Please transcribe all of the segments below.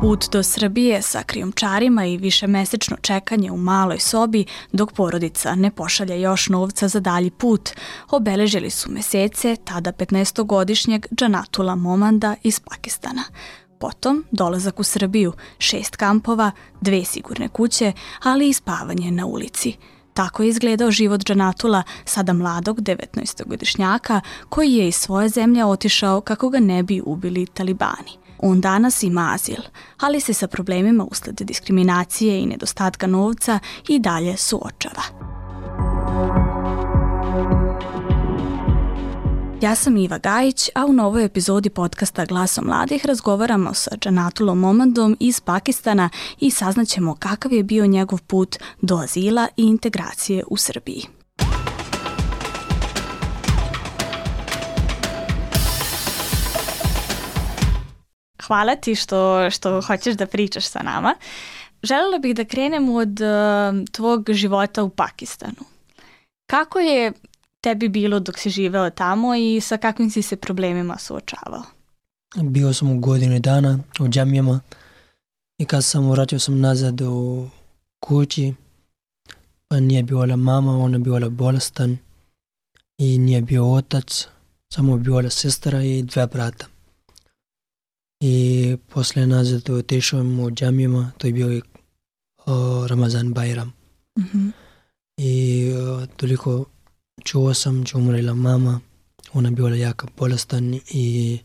Put do Srbije sa krijumčarima i višemesečno čekanje u maloj sobi dok porodica ne pošalje još novca za dalji put obeležili su mesece tada 15-godišnjeg Džanatula Momanda iz Pakistana. Potom dolazak u Srbiju, šest kampova, dve sigurne kuće, ali i spavanje na ulici. Tako je izgledao život Džanatula, sada mladog 19-godišnjaka, koji je iz svoje zemlje otišao kako ga ne bi ubili talibani. On danas ima azil, ali se sa problemima usled diskriminacije i nedostatka novca i dalje suočava. Ja sam Iva Gajić, a u novoj epizodi podcasta Glaso mladih razgovaramo sa Džanatulom Momandom iz Pakistana i saznaćemo kakav je bio njegov put do azila i integracije u Srbiji. Hvala ti što, što hoćeš da pričaš sa nama. Želela bih da krenem od uh, tvog života u Pakistanu. Kako je tebi bilo dok si živeo tamo i sa kakvim si se problemima suočavao? Bio sam u godinu dana u džamijama i kad sam vratio sam nazad u kući, pa nije bila mama, ona je bila bolestan i nije bio otac, samo bila sestra i dve brata. I posle nazad otišao u džamijama, to je bio i o, Ramazan Bajram. Mm -hmm. I o, toliko čuo sam, će umrela mama, ona je bila jaka bolestan i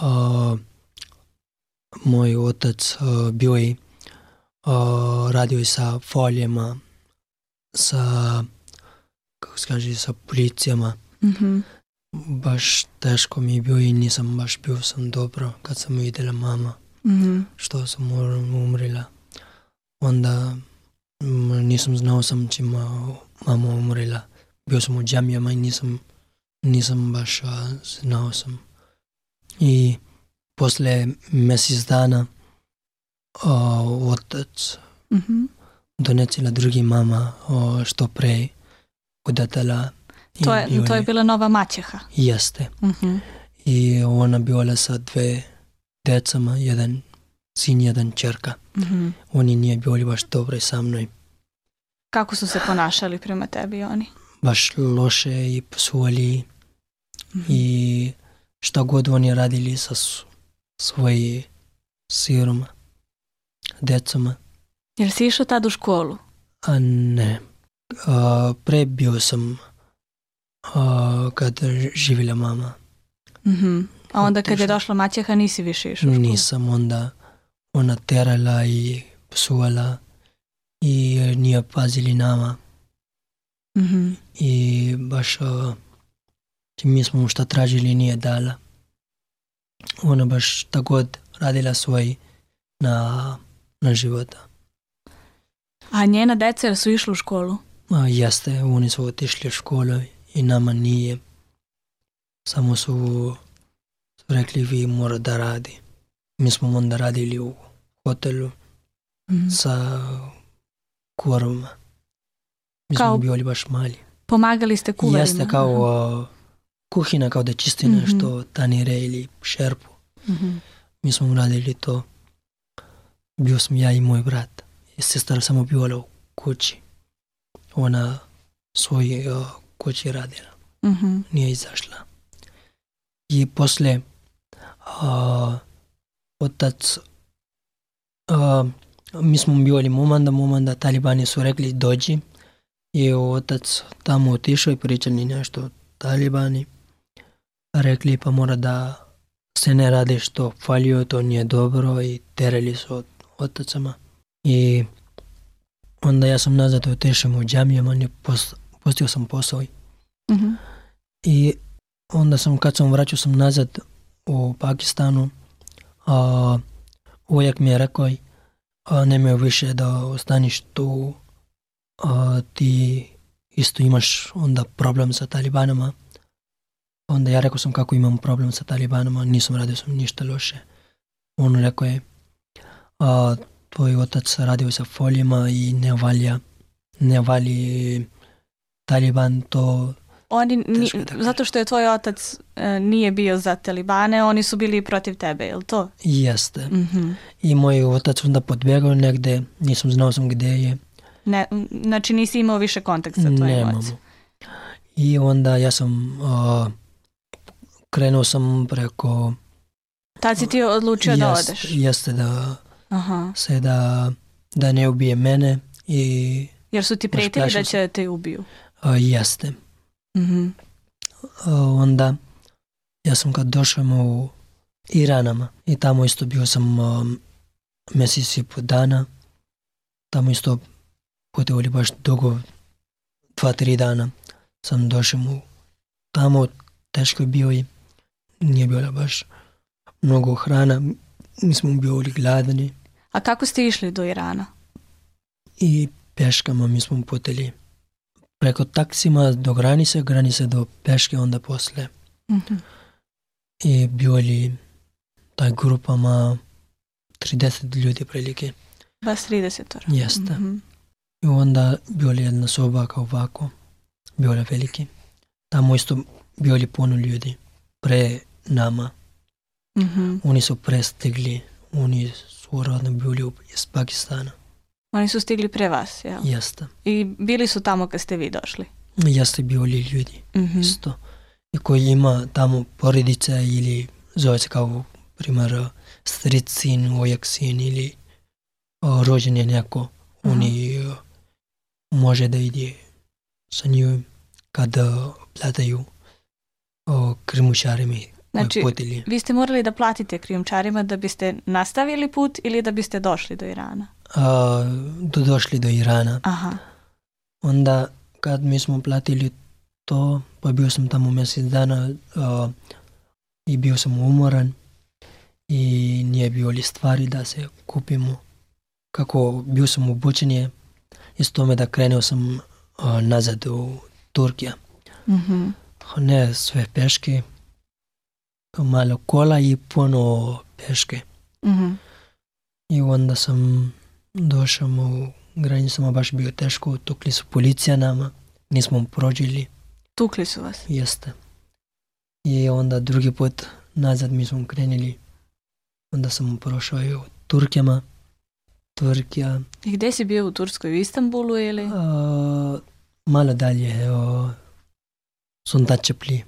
o, moj otac o, bio je o, radio je sa folijama, sa kako se kaže, sa policijama. Mm -hmm. Baš teško mi je bio i nisam baš bio sam dobro kad sam vidjela mama Mm -hmm. što sam umrela. Onda m, nisam znao sam će ma, mama umrela. Bio sam u džamijama i nisam, nisam baš a, znao sam. I posle mjesec dana a, otac Mm -hmm. donesila drugi mama a, što pre udatela. To je, to je bila nova maćeha. Jeste. Mm -hmm. I ona bila sa dve decama, jedan sin, jedan čerka. Mm -hmm. Oni nije bili baš dobri sa mnom. Kako su se ponašali prema tebi oni? Baš loše i psuvali Mm -hmm. i šta god oni radili sa svoji siroma, decama. Jel si išao tad u školu? A ne. A, pre bio sam a, kad živjela mama. Mm -hmm. A onda kad je došla maćeha nisi više išao školu? Nisam onda ona terala i psuvala i nije pazili nama. Mm -hmm. i baš uh, mi smo mu šta tražili nije dala. Ona baš tako god radila svoj na, na života. A njena deca su išli u školu? A, jeste, oni su otišli u školu i nama nije. Samo su, su rekli vi mora da radi. Mi smo onda radili u hotelu Mm -hmm. sa kurovima. Mi Kao- smo bili baš mali. Pomagali ste kuvarima? Jeste kao uh, kuhina, kao da čisti Mhm. nešto, tanire ili šerpu. Mm -hmm. Mi smo radili to. Bio sam ja i moj brat. Sestra samo bila u kući. Ona svoj uh, kući radila. Mm -hmm. Nije izašla. I posle uh, otac uh, mi smo bili momanda, momanda, talibani su rekli dođi. I otac tamo otišao i pričali nešto talibani. Rekli pa mora da se ne radi što falio, to nije dobro i terali su od otacama. I onda ja sam nazad otišao u džamijama, postio sam posao. Mm -hmm. I onda sam, kad sam vraćao sam nazad u Pakistanu, a, uvijek mi je rekao, a, nemoj više da ostaniš tu, a, ti isto imaš onda problem sa talibanama. Onda ja rekao sam kako imam problem sa talibanama, nisam radio sam ništa loše. On rekao je, a, tvoj otac radio sa folijama i ne valja, ne vali taliban to oni, ni, da zato što je tvoj otac e, nije bio za talibane, oni su bili protiv tebe, je li to? Jeste. Mhm. I moj otac onda podbjegao negde, nisam znao sam gde je. Ne, znači nisi imao više kontakt sa tvojim Nemamo. ocem. I onda ja sam a, krenuo sam preko Tad si ti odlučio da jest- odeš. Jeste da Aha. se da, da ne ubije mene i Jer su ti Baš pretili da će te ubiju. a, jeste. Mhm. A, onda ja sam kad došao u Iranama i tamo isto bio sam um, mjesec i po dana. Tamo isto putovali baš dugo, dva, tri dana sam došao u tamo, teško je bio i nije bilo baš mnogo hrana. Mi smo bili gladni A kako ste išli do Irana? i peškama mi smo putili preko taksima do granice, granice do peške onda posle. Mhm. i bili taj grupama 30 ljudi prilike. Vas 30 Jeste. Mhm. I onda bili jedna soba kao ovako, bila veliki. Tamo isto bili puno ljudi pre nama. Mhm. Oni su prestigli, oni su rodno bili iz Pakistana. Oni su stigli pre vas, jel? Jeste. I bili su tamo kad ste vi došli. Jeste bili ljudi Mhm. isto. I koji ima tamo porodice ili zove se kao primjer stric sin, ojak sin ili o, rođen je neko, Aha. oni o, može da ide sa njim kada plataju o, krimušarima Znači, vi ste morali da platite krijumčarima da biste nastavili put ili da biste došli do Irana? Do došli do Irana. Aha. Onda kad mi smo platili to, pa bio sam tamo mjesec dana a, i bio sam umoran i nije bilo li stvari da se kupimo. Kako bio sam obučen je, iz tome da krenuo sam a, nazad u Turkija. Mhm. Ne sve peške, malo kola i puno peške. Mhm. I onda sam došao u granicama, baš bio teško, tukli su policija nama, nismo prođili. Tukli su vas. Jeste. I onda drugi put nazad mi smo krenuli. Onda sam prošao i u Turkijama. Turkija, I gde si bio u Turskoj? U Istanbulu ili? a, malo dalje, o, Sundačepli.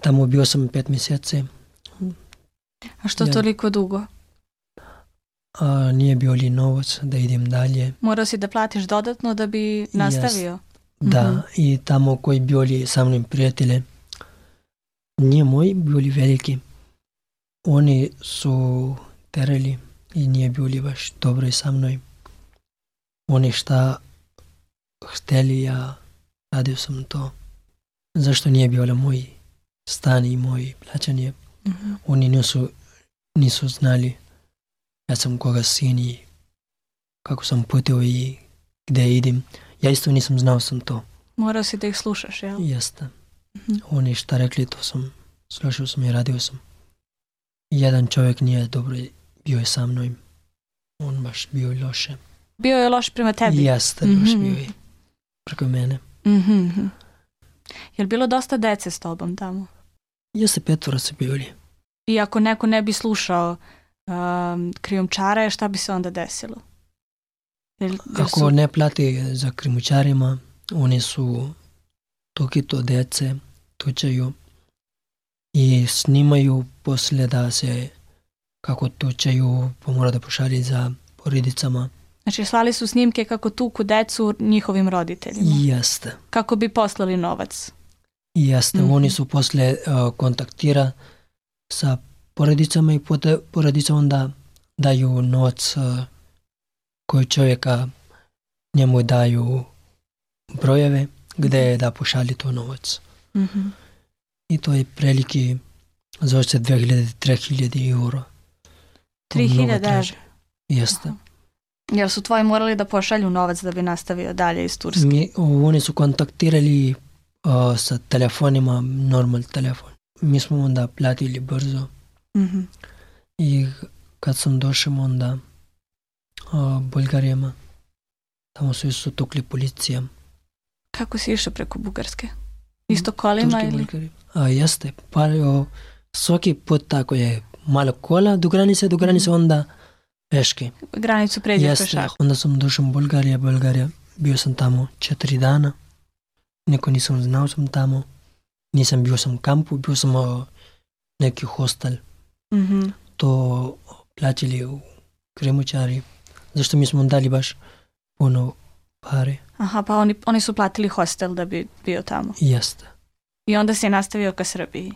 Tamo bio sam pet mjeseci, A što Ja. toliko dugo? A nije bio li novac da idem dalje. Morao si da platiš dodatno da bi nastavio? Da, Mhm. i tamo koji bili sa mnom prijatelje, nije moji bili veliki. Oni su terali i nije bili baš dobro sa mnom. Oni šta hteli, ja radio sam to. Zašto nije bilo moj stan i moj plaćanje? Mhm. Oni nisu, nisu znali ja sam koga sin i kako sam putio i gde idem. Ja isto nisam znao sam to. Morao si da ih slušaš, jel? Jeste. Mhm. Oni šta rekli, to sam slušao sam i radio sam. Jedan čovjek nije dobro bio je sa mnom. On baš bio loše. Bio je loš prema tebi? Jeste, baš Mhm. bio je preko mene. Mhm, mhm. Jel bilo dosta dece s tobom tamo? Jeste petvora su bili. I ako neko ne bi slušao um, krijumčare, šta bi se onda desilo? Jel, jel Ako su- ne plati za krimučarima, oni su toki to dece, tučaju i snimaju poslije da se kako tučaju, pa mora da pošalje za porodicama. Znači, slali su snimke kako tuku decu njihovim roditeljima. Jeste. Kako bi poslali novac. Jeste, Mhm. oni su posle uh, kontaktira sa porodicama i porodica onda daju novac uh, koji čovjeka njemu daju brojeve gde da pošalje to novac. Mhm. I to je prilike zove se 2000-3000 euro. To 3000 mnogo teže. evra. Jeste. Aha. Jel su tvoji morali da pošalju novac da bi nastavio dalje iz Turske? Mi, oni su kontaktirali uh, sa telefonima, normal telefon. Mi smo onda platili brzo. Mhm. I kad sam došao onda a, Isto kolima ili? A, jeste, pa o, svaki put tako je malo kola do granice, do granice onda peške. Granicu pređe Jeste, pešak. onda sam došao u Bulgarija, Bulgarija, bio sam tamo četiri dana, niko nisam znao sam tamo, nisam bio sam u kampu, bio sam u neki hostel, Mhm. to plaćali u kremučari, zašto mi smo dali baš puno pare, Aha, pa oni, oni su platili hostel da bi bio tamo. jeste. I onda si nastavio ka Srbiji.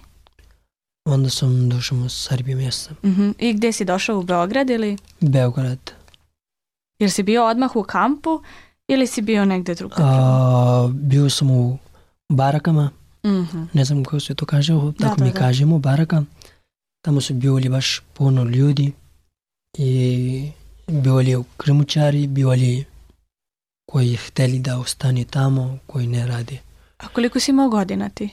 Onda sam došao u Srbiju mjesta, Mhm. I gdje si došao u Beograd ili? Beograd. Jer si bio odmah u kampu ili si bio negdje drugdje? A, bio sam u barakama, Mhm. ne znam kako se to kaže, tako da, mi da. kažemo, baraka. Tamo su bili baš puno ljudi i bili krimučari, bili koji hteli da ostani tamo, koji ne radi. A koliko si imao godina ti?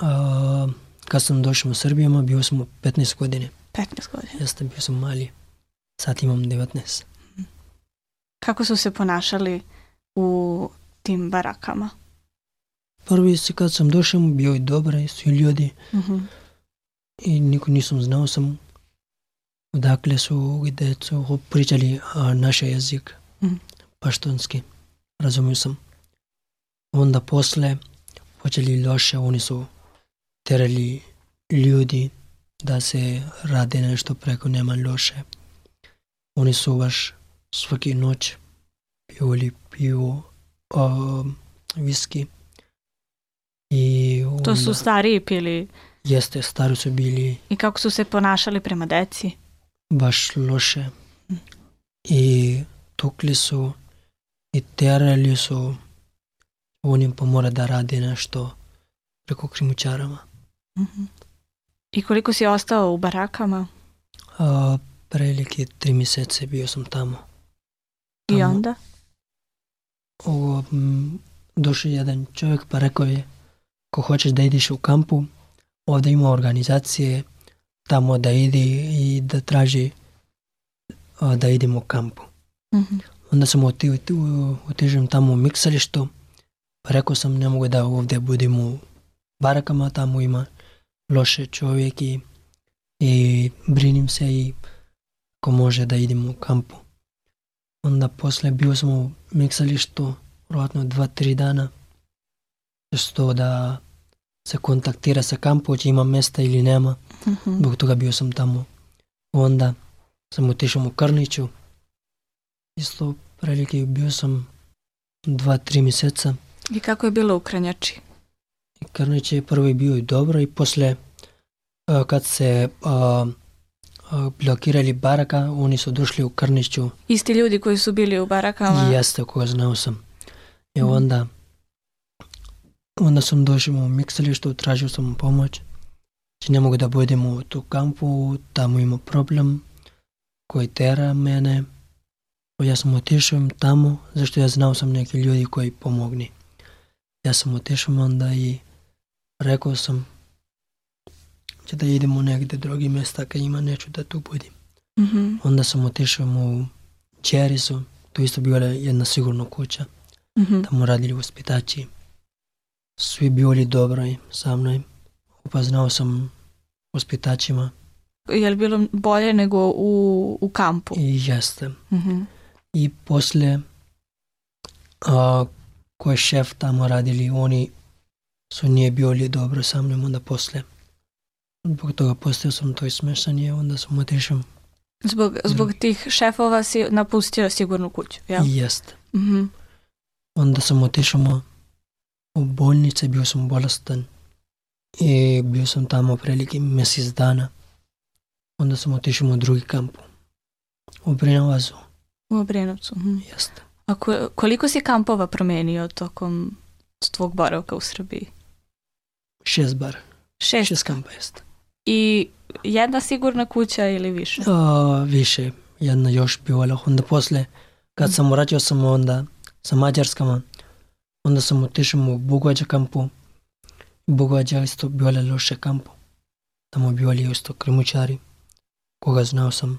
A, kad sam došao u Srbiju, bio sam u 15 godine. 15 godina. Jeste, bio sam mali. Sad imam 19. Kako su se ponašali u tim barakama? Prvi se kad sam došao, bio i dobri, svi ljudi. Mhm. I niko nisam znao sam odakle su, gdje su pričali a, naš jezik, Mhm. paštonski, razumio sam. Onda posle počeli loše, oni su terali ljudi da se radi nešto preko nema loše. Oni su baš svaki noć pili pivo, a, viski. I To su onda- stariji pili. Jeste, stari su bili I kako su se ponašali prema deci? baš loše. I tukli su i terali su onim pa mora da radi nešto preko krimučarama. Mhm. I koliko si ostao u barakama? A, prilike tri mjesece bio sam tamo. I Tamo. onda? Ovo, m, došao jedan čovjek pa rekao je ko hoćeš da ideš u kampu, ovdje ima organizacije tamo da idi i da traži da idemo u kampu. Mhm. Onda sam oti, oti, otišao tamo u miksalištu, pa rekao sam ne mogu da ovdje budem u barakama, tamo ima loše čovjek i, i brinim se i ko može da idem u kampu. Onda posle bio sam u miksalištu, vjerojatno dva, tri dana, što da se kontaktira sa kampu, će ima mjesta ili nema. Mhm. Zbog toga bio sam tamo. Onda sam otišao u Krniću. Isto prilike bio sam dva, tri mjeseca. I kako je bilo u Kranjači? I Krnić je prvi bio i dobro i posle a, kad se a, a, blokirali baraka, oni su došli u Krniću Isti ljudi koji su bili u barakama? jeste koga znao sam. I Mhm. onda onda sam došao u miksalištu, tražio sam pomoć. Znači ne mogu da budem u tu kampu, tamo ima problem koji tera mene. Ja sam otišao tamo, zašto ja znao sam neki ljudi koji pomogni. Ja sam otišao onda i rekao sam će da idemo negdje drugi mjesta kad ima neću da tu budem. Mhm. Onda sam otišao u Čerisu, tu isto bila jedna sigurna kuća, Mhm. tamo radili uspitači. Svi bili dobri sa mnom, upoznao sam uspitačima Je li bilo bolje nego u, u kampu? i jeste. Mhm. I posle a, koji šef tamo radili, oni su nije bili dobro sa mnom, onda posle. Zbog toga postao sam to smešanje, onda sam otišao Zbog, zbog tih šefova si napustio sigurnu kuću, jel? jeste. Mhm. Onda sam otišao u bolnice, bio sam bolestan i bio sam tamo prilike mjesec dana. Onda sam otišao u drugi kamp, u Brinovazu, U Obrenovcu. mhm. jeste. A ko- koliko si kampova promenio tokom tvog boravka u Srbiji? Šest bar, Šest. šest kampa jeste. I jedna sigurna kuća ili više? A, više, jedna još bila, onda posle, kad sam vraćao sam onda sa Mađarskama, onda sam otišao u Bugođa kampu, Bugođa isto bila loše kampu, tamo bili isto krimučari, koga znao sam,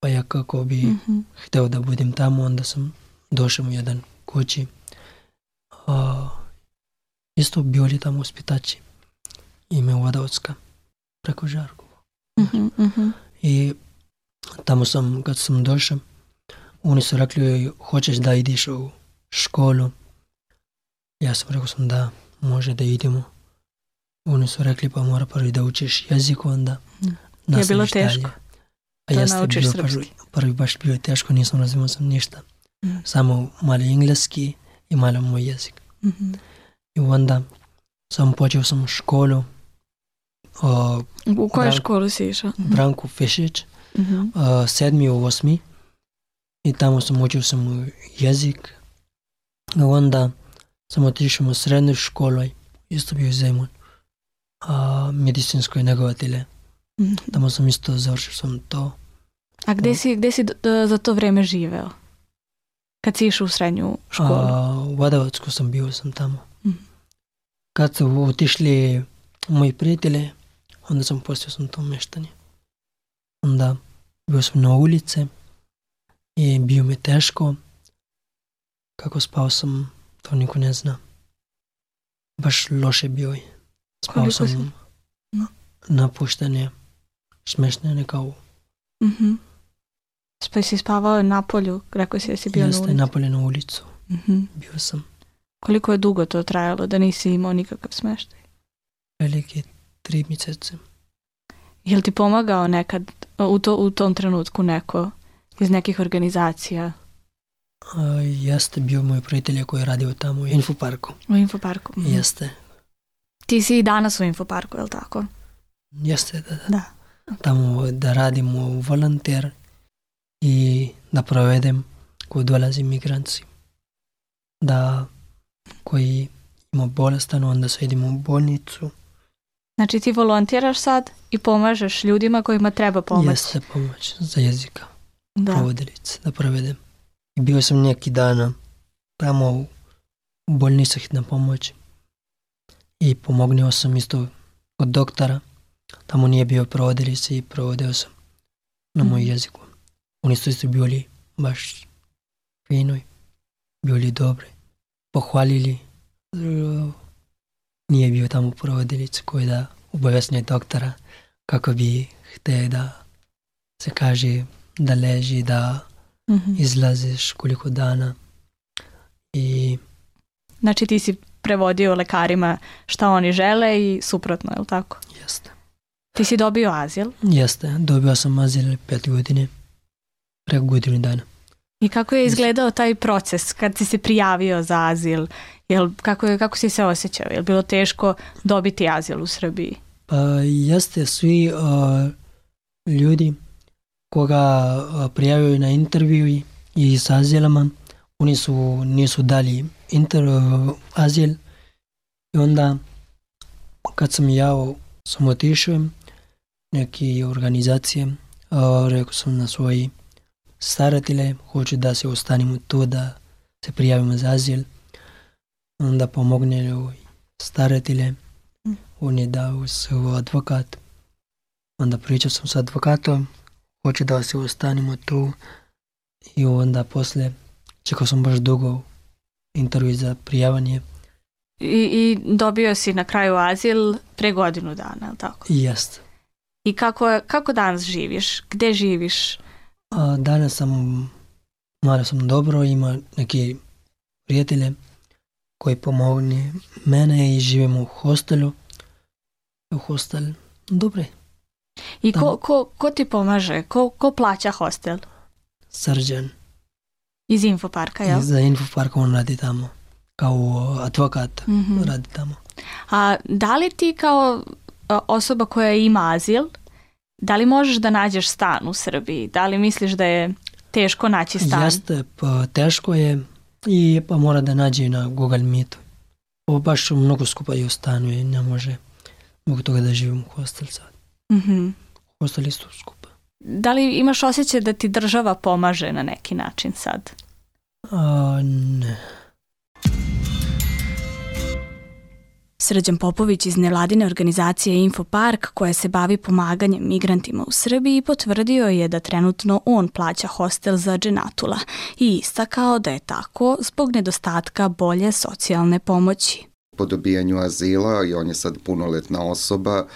pa ja kako bi Mhm. hteo da budem tamo, onda sam došao u jedan kući. A, isto bili tamo uspitači. Ime Vodovska, preko Žarku. Mhm, mhm. I tamo sam, kad sam došao, oni su rekli, hoćeš da ideš u školu? Ja sam rekao sam da, može da idemo. Oni su rekli, pa mora prvi da učiš jezik, onda Mhm. Je bilo nastaviš dalje. teško A da jeste srpski? prvi, prvi baš bio teško, nisam razumio sam ništa. Mhm. Samo malo engleski i malo moj jezik. Mhm. I onda sam počeo sam školu o, U koju školu si išao? Mhm. Branku Fišić, Mhm. o, sedmi u osmi. I tamo sam učio sam jezik. I onda sam otišao u srednju školu, isto bio Zemun, a, medicinskoj negovatelje. Mhm. Tamo sam isto završio sam to. A gde si, gde si za to vreme živeo? Kad si išao u srednju školu? A, u Vodovacku sam bio sam tamo. Mhm. Kad su otišli moji prijatelji, onda sam postao sam to meštanje. Onda bio sam na ulici i bio mi teško. Kako spao sam, to niko ne zna. Baš loše bio je. Spao sam si- No. napuštanje, smešne kao Mhm. Pa si spavao na polju, rekao si da si bio na jeste ulici. napolje na ulicu. Mhm. Bio sam Koliko je dugo to trajalo da nisi imao nikakav smeštaj? veliki tri mjesece. Je li ti pomagao nekad u, to, u tom trenutku neko iz nekih organizacija A, jeste bio moj prijatelj koji je radio tamo u Infoparku. u Infoparku? Mhm. Jeste. Ti si i danas u Infoparku, je li tako? Jeste da, da. Da. Tamo da radim u volonter i da provedem koji dolazi migranci. Da koji ima bolestan, onda se idemo u bolnicu. Znači ti volontiraš sad i pomažeš ljudima kojima treba pomoć. Jeste pomoć za jezika, Da. provodilice, da provedem. Bio sam neki dana tamo u bolnici hitna pomoć i pomognio sam isto od doktora. Tamo nije bio provodilice i provodio sam na moj Mhm. jeziku. Oni su isto bili baš fino, bili dobri. Pohvalili. E, Nije bio tamo provodilice koji da obavesnije doktora kako bi htio da se kaže da leži, da Mhm. izlaziš koliko dana i Znači ti si prevodio lekarima šta oni žele i suprotno, je li tako? jeste. Ti si dobio azil Jeste, dobio sam azil pet godine, preko godinu dana. i kako je izgledao taj proces kad si se prijavio za azil? Jel, kako, je, kako si se osjećao? Je li bilo teško dobiti azil u Srbiji? Pa jeste svi uh, ljudi koga prijavio na intervju i s azilama, oni su, nisu dali inter, azil i onda kad sam ja sam otišao neke organizacije, rekao sam na svoji staratelje, hoću da se ostanemo tu, da se prijavimo za azil. Onda pomogne staratelje, Mm. on je dao svoj advokat. Onda pričao sam s advokatom, hoću da se ostanemo tu i onda posle čekao sam baš dugo intervju za prijavanje I, I dobio si na kraju azil pre godinu dana, je li tako? jest. I kako, kako danas živiš? Gde živiš? A danas sam, malo sam dobro, ima neki prijatelje koji pomogni mene i živimo u hostelu. U hostel, dobre, I ko, ko, ko ti pomaže? Ko, ko plaća hostel? srđan. Iz Infoparka, jel? I za Infopark on radi tamo, kao advokat Mhm. radi tamo. A da li ti kao osoba koja ima azil, da li možeš da nađeš stan u Srbiji? Da li misliš da je teško naći stan? Jeste, pa teško je i pa mora da nađe na Google Meetu. Ovo baš mnogo skupa i ostanuje, ne može zbog toga da živim u hostel sad. Mhm. Hostel isto skupa. Da li imaš osjećaj da ti država pomaže na neki način sad? A, ne. Srđan Popović iz nevladine organizacije Infopark koja se bavi pomaganjem migrantima u Srbiji potvrdio je da trenutno on plaća hostel za dženatula i istakao da je tako zbog nedostatka bolje socijalne pomoći. Po dobijanju azila i on je sad punoletna osoba,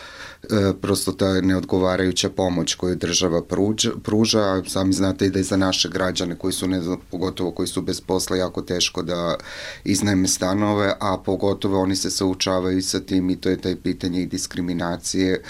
e, prosto ta neodgovarajuća pomoć koju država pruža, pruža, sami znate i da je za naše građane koji su, ne pogotovo koji su bez posla, jako teško da iznajme stanove, a pogotovo oni se saučavaju sa tim i to je taj pitanje i diskriminacije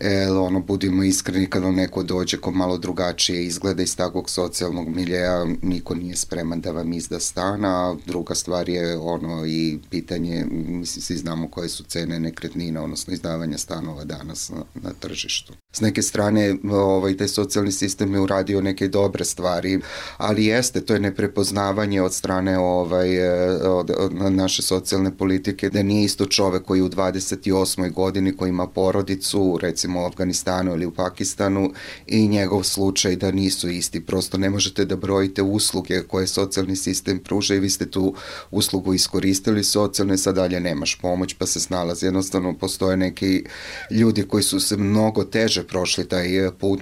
E, ono, budimo iskreni kad vam neko dođe ko malo drugačije izgleda iz takvog socijalnog miljeja, niko nije spreman da vam izda stan, a druga stvar je ono i pitanje, mislim, svi znamo koje su cene nekretnina, odnosno izdavanja stanova danas na, na tržištu. S neke strane, ovaj, taj socijalni sistem je uradio neke dobre stvari, ali jeste, to je neprepoznavanje od strane ovaj, od, od naše socijalne politike, da nije isto čovek koji u 28. godini, koji ima porodicu, recimo recimo u Afganistanu ili u Pakistanu i njegov slučaj da nisu isti. Prosto ne možete da brojite usluge koje socijalni sistem pruža i vi ste tu uslugu iskoristili socijalno i sad dalje nemaš pomoć pa se snalazi. Jednostavno postoje neki ljudi koji su se mnogo teže prošli taj put,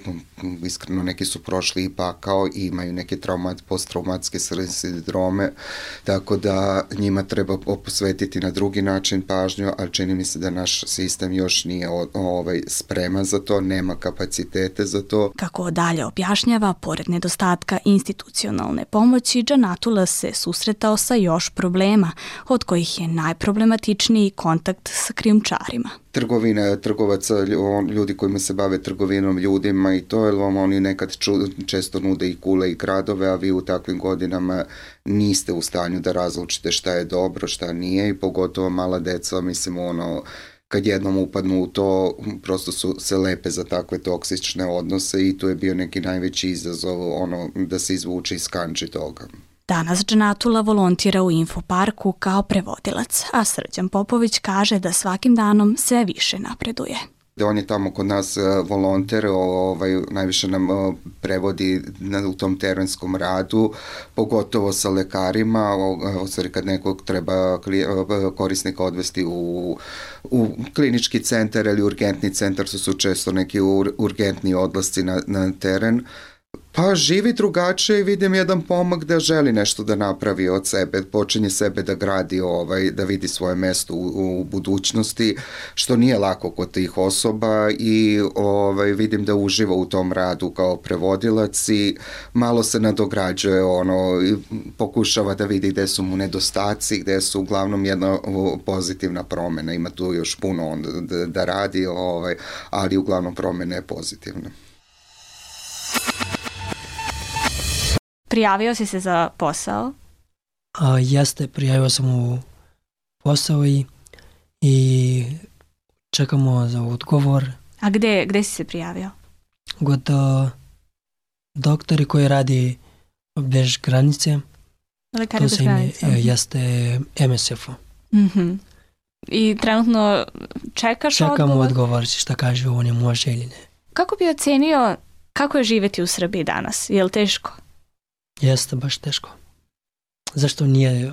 iskreno neki su prošli i pakao i imaju neke traumat, posttraumatske sindrome, tako da njima treba posvetiti na drugi način pažnju, ali čini mi se da naš sistem još nije ovaj, spreman za to, nema kapacitete za to. Kako dalje objašnjava, pored nedostatka institucionalne pomoći, Džanatula se susretao sa još problema, od kojih je najproblematičniji kontakt sa krijumčarima trgovina trgovaca, ljudi kojima se bave trgovinom ljudima i to, jer vam oni nekad ču, često nude i kule i gradove, a vi u takvim godinama niste u stanju da razlučite šta je dobro, šta nije i pogotovo mala deca, mislim ono, kad jednom upadnu u to, prosto su se lepe za takve toksične odnose i tu je bio neki najveći izazov ono, da se izvuče iz kanči toga. Danas Džanatula volontira u Infoparku kao prevodilac, a Srđan Popović kaže da svakim danom sve više napreduje da on je tamo kod nas e, volonter, ovaj, najviše nam e, prevodi na, u tom terenskom radu, pogotovo sa lekarima, o, stvari kad nekog treba e, korisnika odvesti u, u klinički centar ili urgentni centar, su su često neki ur, urgentni odlasci na, na teren, Pa živi drugačije i vidim jedan pomak da želi nešto da napravi od sebe, počinje sebe da gradi, ovaj, da vidi svoje mesto u, u budućnosti, što nije lako kod tih osoba i ovaj, vidim da uživa u tom radu kao prevodilac i malo se nadograđuje, ono, i pokušava da vidi gde su mu nedostaci, gde su uglavnom jedna pozitivna promena, ima tu još puno on da, da radi, ovaj, ali uglavnom promena je pozitivna. Prijavio si se za posao? A, jeste, prijavio sam u posao i, i čekamo za odgovor. A gde, gde si se prijavio? Kod doktori koji radi bez granice. Lekari bez granice. Ime, jeste MSF-u. Mm -hmm. I trenutno čekaš Čekamo odgovor? Čekamo odgovor šta kaže on je može ili ne. Kako bi ocenio kako je živeti u Srbiji danas? Je li teško? Jeste baš teško. Zašto nije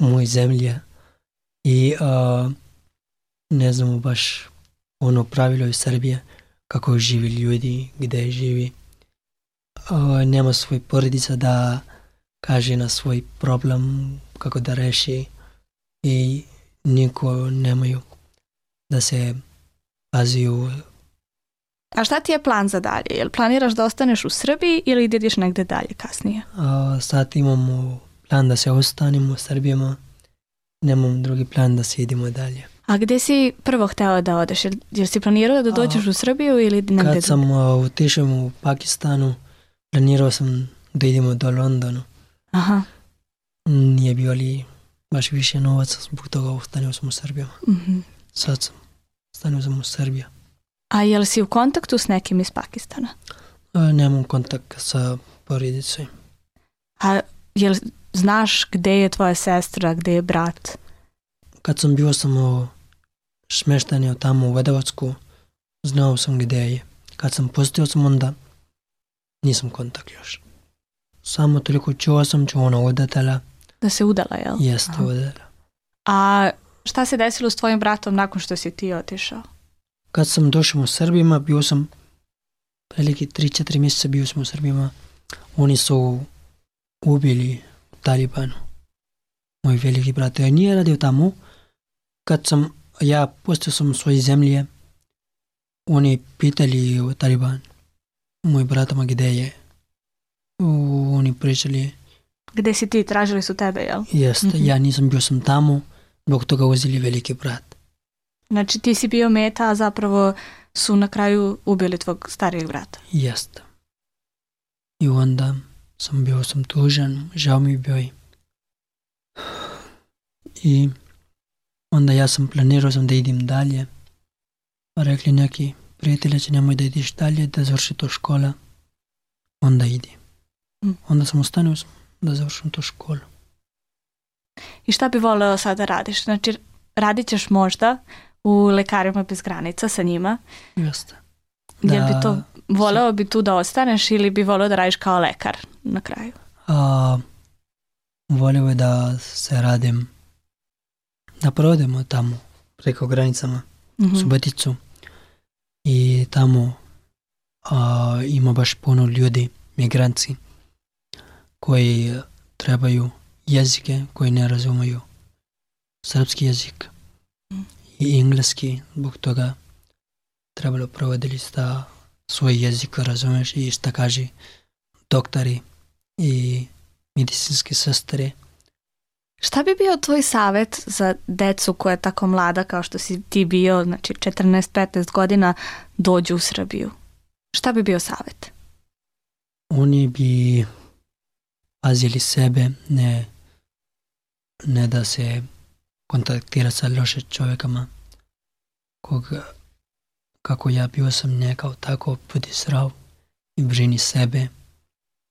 u moj zemlji i uh, ne znamo baš ono pravilo iz Srbije kako živi ljudi, gde živi. Uh, nema svoj porodica da kaže na svoj problem kako da reši i niko nemaju da se paziju A šta ti je plan za dalje? Jel planiraš da ostaneš u Srbiji ili da ideš negde dalje kasnije? A, sad imamo plan da se ostanemo u Srbijama. Nemam drugi plan da se idemo dalje. A gde si prvo hteo da odeš? Jel, jel si planirao da dođeš a, u Srbiju ili negde? Kad sam otišao u Pakistanu, planirao sam da idemo do Londonu. Aha. Nije bio li baš više novaca, zbog toga ostanio sam u Srbijama. Mm -hmm. Sad sam, ostanio sam u Srbiji. A jel si u kontaktu s nekim iz Pakistana? A, nemam kontakt sa porodicom. A jel znaš gde je tvoja sestra, gde je brat? Kad sam bio samo smeštan tamo u Vedovacku, znao sam gde je. Kad sam postao sam onda, nisam kontakt još. Samo toliko čuo sam, čuo ona udatela. Da se udala, jel? Jeste, udala. A šta se desilo s tvojim bratom nakon što si ti otišao? Kad sam došao u Srbima, bio sam veliki 3-4 mjeseca bio sam u Srbima. Oni su ubili Talibanu. moj veliki brat. Ja nije radio tamo. Kad sam, ja postao sam u svojoj zemlji, oni pitali u Taliban, moj bratama gde je. U, oni pričali, Gde si ti? Tražili su tebe, jel? jeste, Mhm. ja nisam bio sam tamo, zbog toga uzeli veliki brat. Znači ti si bio meta, a zapravo su na kraju ubili tvog starijeg brata. Jeste. I onda sam bio sam tužan, žao mi bio i i onda ja sam planirao sam da idem dalje. Pa rekli neki prijatelji će nemoj da ideš dalje, da završi to škola. Onda idi. Mm. Onda sam ostanio sam da završim to školu. I šta bi voleo sad da radiš? Znači, radit ćeš možda u lekarima bez granica sa njima. Jeste. Jel bi to, voleo bi tu da ostaneš ili bi voleo da radiš kao lekar na kraju? A, volio bi da se radim, da provodimo tamo preko granicama. Mhm. Suboticu i tamo a, ima baš puno ljudi, migranci, koji trebaju jezike koji ne razumiju srpski jezik i engleski, zbog toga trebalo provoditi sta svoj jezik razumeš i šta kaže doktori i medicinske sestre. Šta bi bio tvoj savet za decu koja je tako mlada kao što si ti bio, znači 14-15 godina, dođu u Srbiju? Šta bi bio savet? Oni bi pazili sebe, ne, ne da se kontaktira sa loše čovjekama. Kog, kako ja bio sam nekao tako budi zdrav i brini sebe,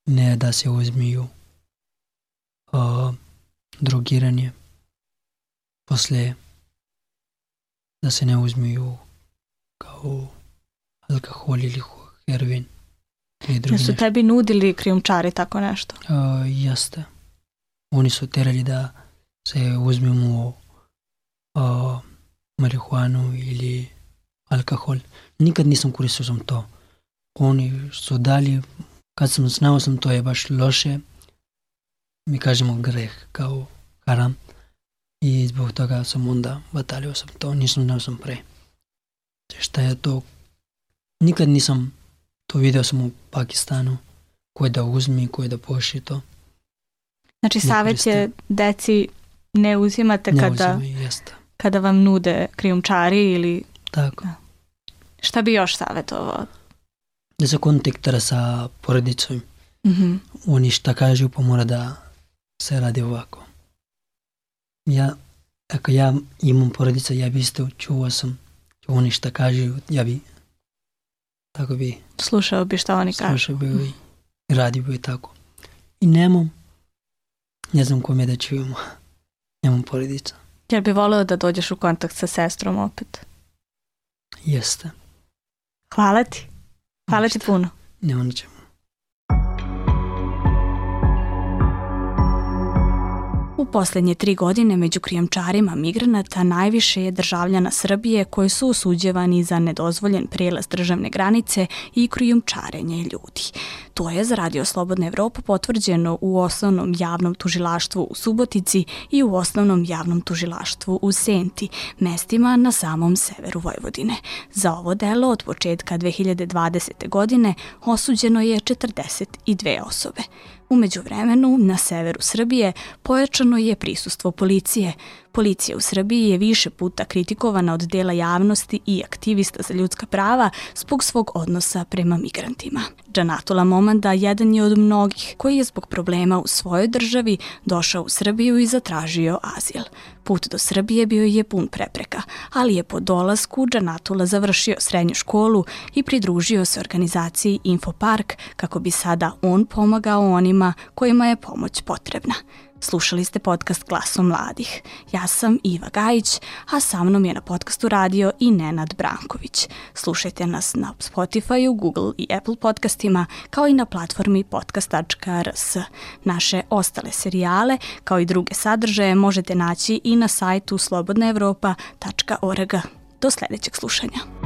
ne da se uzmiju uh, drogiranje. Posle da se ne uzmiju kao alkohol ili heroin ili drugi Jer su nešto. tebi nudili krijumčari tako nešto? Uh, jeste. Oni su terali da se uzmemo uh, marihuanu ili alkohol. Nikad nisam koristio sam to. Oni su dali, kad sam znao sam to je baš loše, mi kažemo greh, kao haram. I zbog toga sam onda batalio sam to, nisam znao sam pre. Šta je to? Nikad nisam to video sam u Pakistanu, koje da uzmi, koje da poši to. Znači Ne savet je deci ne uzimate Ne kada, uzimaju, jeste. Kada vam nude krijumčari ili Tako. šta bi još savjetovao? Da se kontaktira sa porodicom. Mhm. Oni šta kažu pa mora da se radi ovako. Ja, ako ja imam porodica, ja bi isto čuo sam. Oni šta kažu, ja bi tako bi Slušao bi šta oni kažu. slušao bi i radio bi tako. I nemam, ne znam kome da čujemo. Nemam porodica. Jer bi voleo da dođeš u kontakt sa sestrom opet. Jeste. Hvala ti. Hvala ti puno. Nema na čemu. U posljednje tri godine među krijemčarima migranata najviše je državljana Srbije koji su osuđevani za nedozvoljen prijelaz državne granice i krijumčarenje ljudi. To je za Radio Slobodna Evropa potvrđeno u osnovnom javnom tužilaštvu u Subotici i u osnovnom javnom tužilaštvu u Senti, mestima na samom severu Vojvodine. Za ovo delo od početka 2020. godine osuđeno je 42 osobe. Umeđu vremenu, na severu Srbije pojačano je prisustvo policije. Policija u Srbiji je više puta kritikovana od dela javnosti i aktivista za ljudska prava zbog svog odnosa prema migrantima. Džanatula Momanda jedan je od mnogih koji je zbog problema u svojoj državi došao u Srbiju i zatražio azil. Put do Srbije bio je pun prepreka, ali je po dolasku Džanatula završio srednju školu i pridružio se organizaciji Infopark kako bi sada on pomagao onima kojima je pomoć potrebna. Slušali ste podcast Glasom mladih. Ja sam Iva Gajić, a sa mnom je na podcastu radio i Nenad Branković. Slušajte nas na Spotify, Google i Apple podcastima, kao i na platformi podcast.rs. Naše ostale serijale, kao i druge sadržaje, možete naći i na sajtu slobodnaevropa.org. Do sljedećeg slušanja.